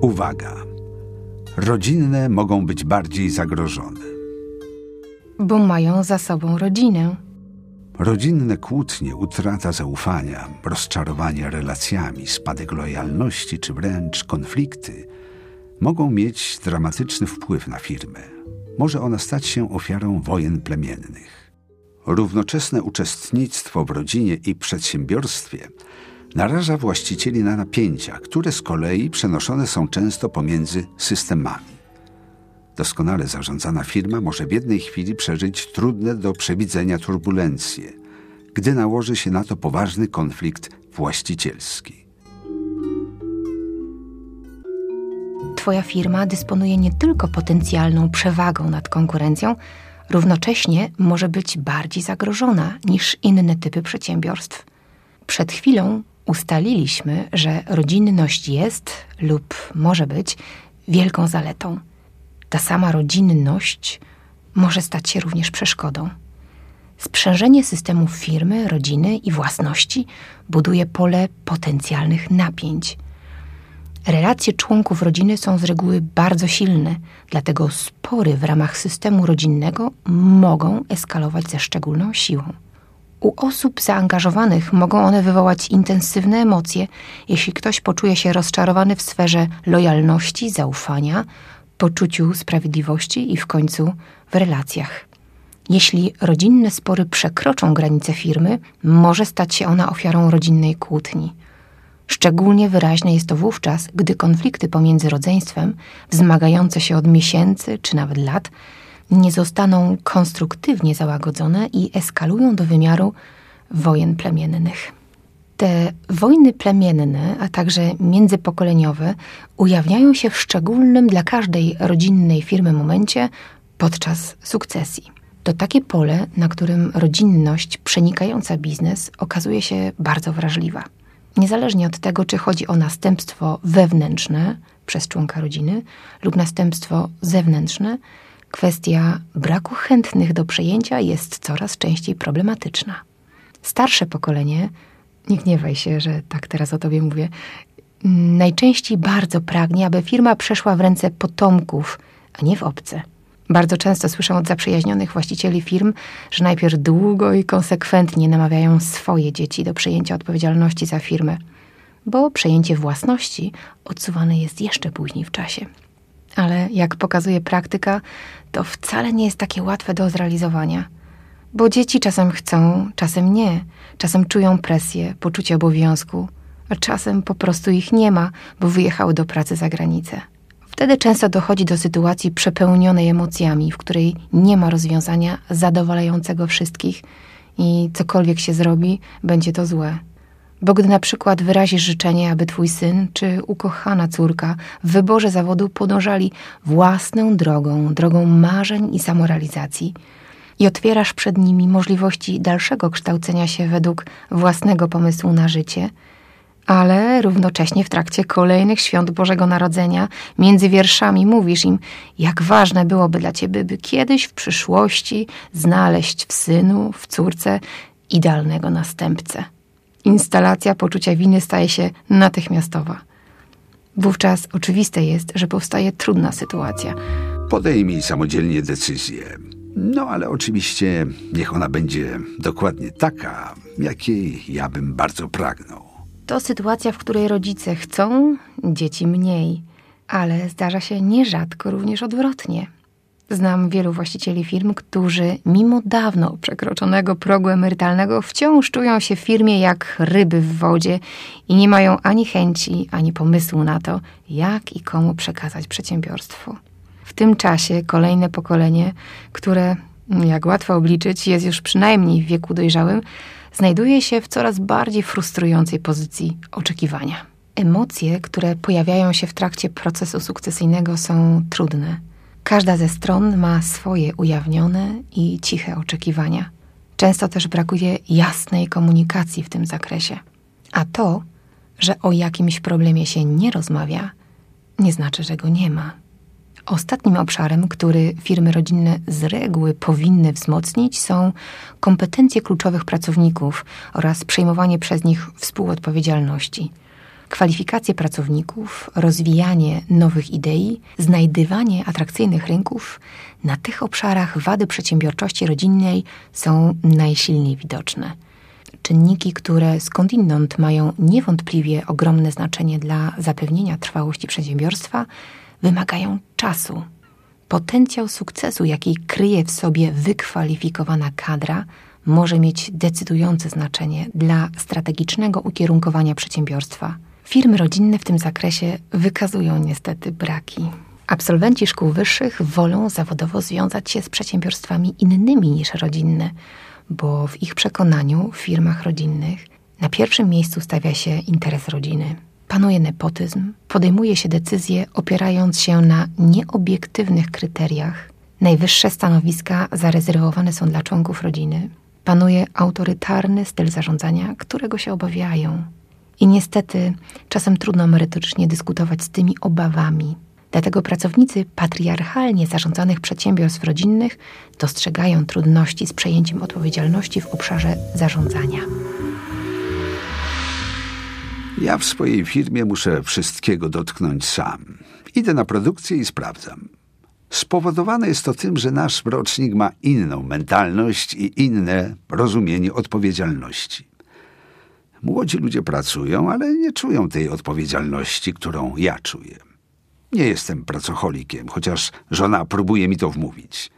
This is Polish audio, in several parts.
Uwaga! Rodzinne mogą być bardziej zagrożone. Bo mają za sobą rodzinę. Rodzinne kłótnie, utrata zaufania, rozczarowanie relacjami, spadek lojalności czy wręcz konflikty mogą mieć dramatyczny wpływ na firmę. Może ona stać się ofiarą wojen plemiennych. Równoczesne uczestnictwo w rodzinie i przedsiębiorstwie naraża właścicieli na napięcia, które z kolei przenoszone są często pomiędzy systemami. Doskonale zarządzana firma może w jednej chwili przeżyć trudne do przewidzenia turbulencje, gdy nałoży się na to poważny konflikt właścicielski. Twoja firma dysponuje nie tylko potencjalną przewagą nad konkurencją, równocześnie może być bardziej zagrożona niż inne typy przedsiębiorstw. Przed chwilą ustaliliśmy, że rodzinność jest lub może być wielką zaletą. Ta sama rodzinność może stać się również przeszkodą. Sprzężenie systemów firmy, rodziny i własności buduje pole potencjalnych napięć. Relacje członków rodziny są z reguły bardzo silne, dlatego spory w ramach systemu rodzinnego mogą eskalować ze szczególną siłą. U osób zaangażowanych mogą one wywołać intensywne emocje, jeśli ktoś poczuje się rozczarowany w sferze lojalności, zaufania, poczuciu sprawiedliwości i w końcu w relacjach. Jeśli rodzinne spory przekroczą granice firmy, może stać się ona ofiarą rodzinnej kłótni. Szczególnie wyraźne jest to wówczas, gdy konflikty pomiędzy rodzeństwem, wzmagające się od miesięcy czy nawet lat, nie zostaną konstruktywnie załagodzone i eskalują do wymiaru wojen plemiennych. Te wojny plemienne, a także międzypokoleniowe ujawniają się w szczególnym dla każdej rodzinnej firmy momencie podczas sukcesji. To takie pole, na którym rodzinność przenikająca biznes okazuje się bardzo wrażliwa. Niezależnie od tego, czy chodzi o następstwo wewnętrzne przez członka rodziny lub następstwo zewnętrzne, kwestia braku chętnych do przejęcia jest coraz częściej problematyczna. Starsze pokolenie, nie gniewaj się, że tak teraz o tobie mówię, najczęściej bardzo pragnie, aby firma przeszła w ręce potomków, a nie w obce. Bardzo często słyszę od zaprzyjaźnionych właścicieli firm, że najpierw długo i konsekwentnie namawiają swoje dzieci do przejęcia odpowiedzialności za firmę, bo przejęcie własności odsuwane jest jeszcze później w czasie. Ale jak pokazuje praktyka, to wcale nie jest takie łatwe do zrealizowania. Bo dzieci czasem chcą, czasem nie, czasem czują presję, poczucie obowiązku, a czasem po prostu ich nie ma, bo wyjechały do pracy za granicę. Wtedy często dochodzi do sytuacji przepełnionej emocjami, w której nie ma rozwiązania zadowalającego wszystkich i cokolwiek się zrobi, będzie to złe. Bo gdy na przykład wyrazisz życzenie, aby twój syn czy ukochana córka w wyborze zawodu podążali własną drogą, drogą marzeń i samorealizacji, i otwierasz przed nimi możliwości dalszego kształcenia się według własnego pomysłu na życie – ale równocześnie w trakcie kolejnych świąt Bożego Narodzenia między wierszami mówisz im, jak ważne byłoby dla ciebie, by kiedyś w przyszłości znaleźć w synu, w córce idealnego następcę. Instalacja poczucia winy staje się natychmiastowa. Wówczas oczywiste jest, że powstaje trudna sytuacja. Podejmij samodzielnie decyzję. No ale oczywiście niech ona będzie dokładnie taka, jakiej ja bym bardzo pragnął. To sytuacja, w której rodzice chcą, dzieci mniej, ale zdarza się nierzadko również odwrotnie. Znam wielu właścicieli firm, którzy mimo dawno przekroczonego progu emerytalnego wciąż czują się w firmie jak ryby w wodzie i nie mają ani chęci, ani pomysłu na to, jak i komu przekazać przedsiębiorstwo. W tym czasie kolejne pokolenie, które, jak łatwo obliczyć, jest już przynajmniej w wieku dojrzałym, znajduje się w coraz bardziej frustrującej pozycji oczekiwania. Emocje, które pojawiają się w trakcie procesu sukcesyjnego, są trudne. Każda ze stron ma swoje ujawnione i ciche oczekiwania. Często też brakuje jasnej komunikacji w tym zakresie. A to, że o jakimś problemie się nie rozmawia, nie znaczy, że go nie ma. Ostatnim obszarem, który firmy rodzinne z reguły powinny wzmocnić, są kompetencje kluczowych pracowników oraz przejmowanie przez nich współodpowiedzialności. Kwalifikacje pracowników, rozwijanie nowych idei, znajdywanie atrakcyjnych rynków, na tych obszarach wady przedsiębiorczości rodzinnej są najsilniej widoczne. Czynniki, które skądinąd mają niewątpliwie ogromne znaczenie dla zapewnienia trwałości przedsiębiorstwa, wymagają czasu. Potencjał sukcesu, jaki kryje w sobie wykwalifikowana kadra, może mieć decydujące znaczenie dla strategicznego ukierunkowania przedsiębiorstwa. Firmy rodzinne w tym zakresie wykazują niestety braki. Absolwenci szkół wyższych wolą zawodowo związać się z przedsiębiorstwami innymi niż rodzinne, bo w ich przekonaniu w firmach rodzinnych na pierwszym miejscu stawia się interes rodziny. Panuje nepotyzm, podejmuje się decyzje opierając się na nieobiektywnych kryteriach. Najwyższe stanowiska zarezerwowane są dla członków rodziny. Panuje autorytarny styl zarządzania, którego się obawiają. I niestety czasem trudno merytorycznie dyskutować z tymi obawami. Dlatego pracownicy patriarchalnie zarządzanych przedsiębiorstw rodzinnych dostrzegają trudności z przejęciem odpowiedzialności w obszarze zarządzania. Ja w swojej firmie muszę wszystkiego dotknąć sam. Idę na produkcję i sprawdzam. Spowodowane jest to tym, że nasz rocznik ma inną mentalność i inne rozumienie odpowiedzialności. Młodzi ludzie pracują, ale nie czują tej odpowiedzialności, którą ja czuję. Nie jestem pracocholikiem, chociaż żona próbuje mi to wmówić.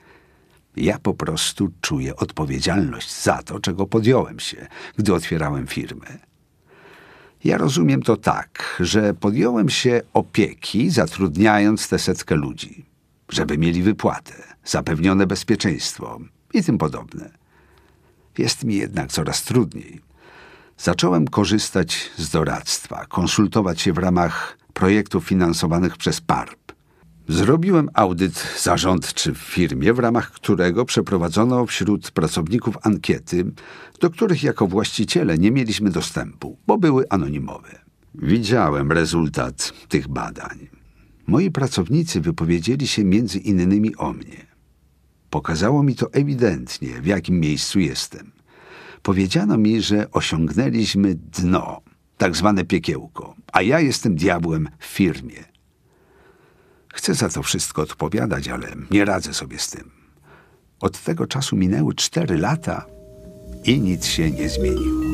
Ja po prostu czuję odpowiedzialność za to, czego podjąłem się, gdy otwierałem firmę. Ja rozumiem to tak, że podjąłem się opieki, zatrudniając tę setkę ludzi, żeby mieli wypłatę, zapewnione bezpieczeństwo i tym podobne. Jest mi jednak coraz trudniej. Zacząłem korzystać z doradztwa, konsultować się w ramach projektów finansowanych przez PARP. Zrobiłem audyt zarządczy w firmie, w ramach którego przeprowadzono wśród pracowników ankiety, do których jako właściciele nie mieliśmy dostępu, bo były anonimowe. Widziałem rezultat tych badań. Moi pracownicy wypowiedzieli się między innymi o mnie. Pokazało mi to ewidentnie, w jakim miejscu jestem. Powiedziano mi, że osiągnęliśmy dno, tak zwane piekiełko, a ja jestem diabłem w firmie. Chcę za to wszystko odpowiadać, ale nie radzę sobie z tym. Od tego czasu minęły cztery lata i nic się nie zmieniło.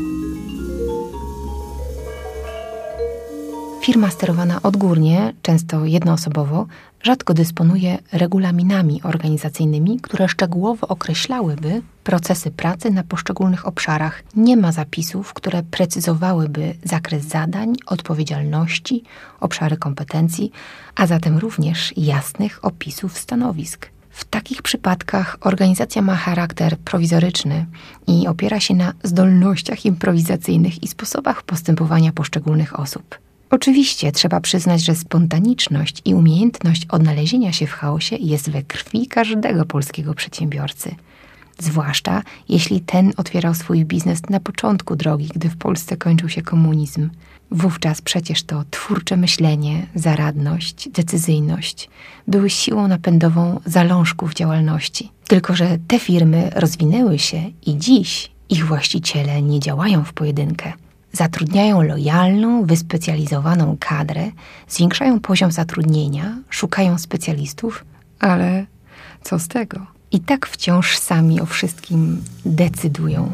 Firma sterowana odgórnie, często jednoosobowo, rzadko dysponuje regulaminami organizacyjnymi, które szczegółowo określałyby procesy pracy na poszczególnych obszarach. Nie ma zapisów, które precyzowałyby zakres zadań, odpowiedzialności, obszary kompetencji, a zatem również jasnych opisów stanowisk. W takich przypadkach organizacja ma charakter prowizoryczny i opiera się na zdolnościach improwizacyjnych i sposobach postępowania poszczególnych osób. Oczywiście trzeba przyznać, że spontaniczność i umiejętność odnalezienia się w chaosie jest we krwi każdego polskiego przedsiębiorcy. Zwłaszcza jeśli ten otwierał swój biznes na początku drogi, gdy w Polsce kończył się komunizm. Wówczas przecież to twórcze myślenie, zaradność, decyzyjność były siłą napędową zalążków działalności. Tylko, że te firmy rozwinęły się i dziś ich właściciele nie działają w pojedynkę. Zatrudniają lojalną, wyspecjalizowaną kadrę, zwiększają poziom zatrudnienia, szukają specjalistów, ale co z tego? I tak wciąż sami o wszystkim decydują.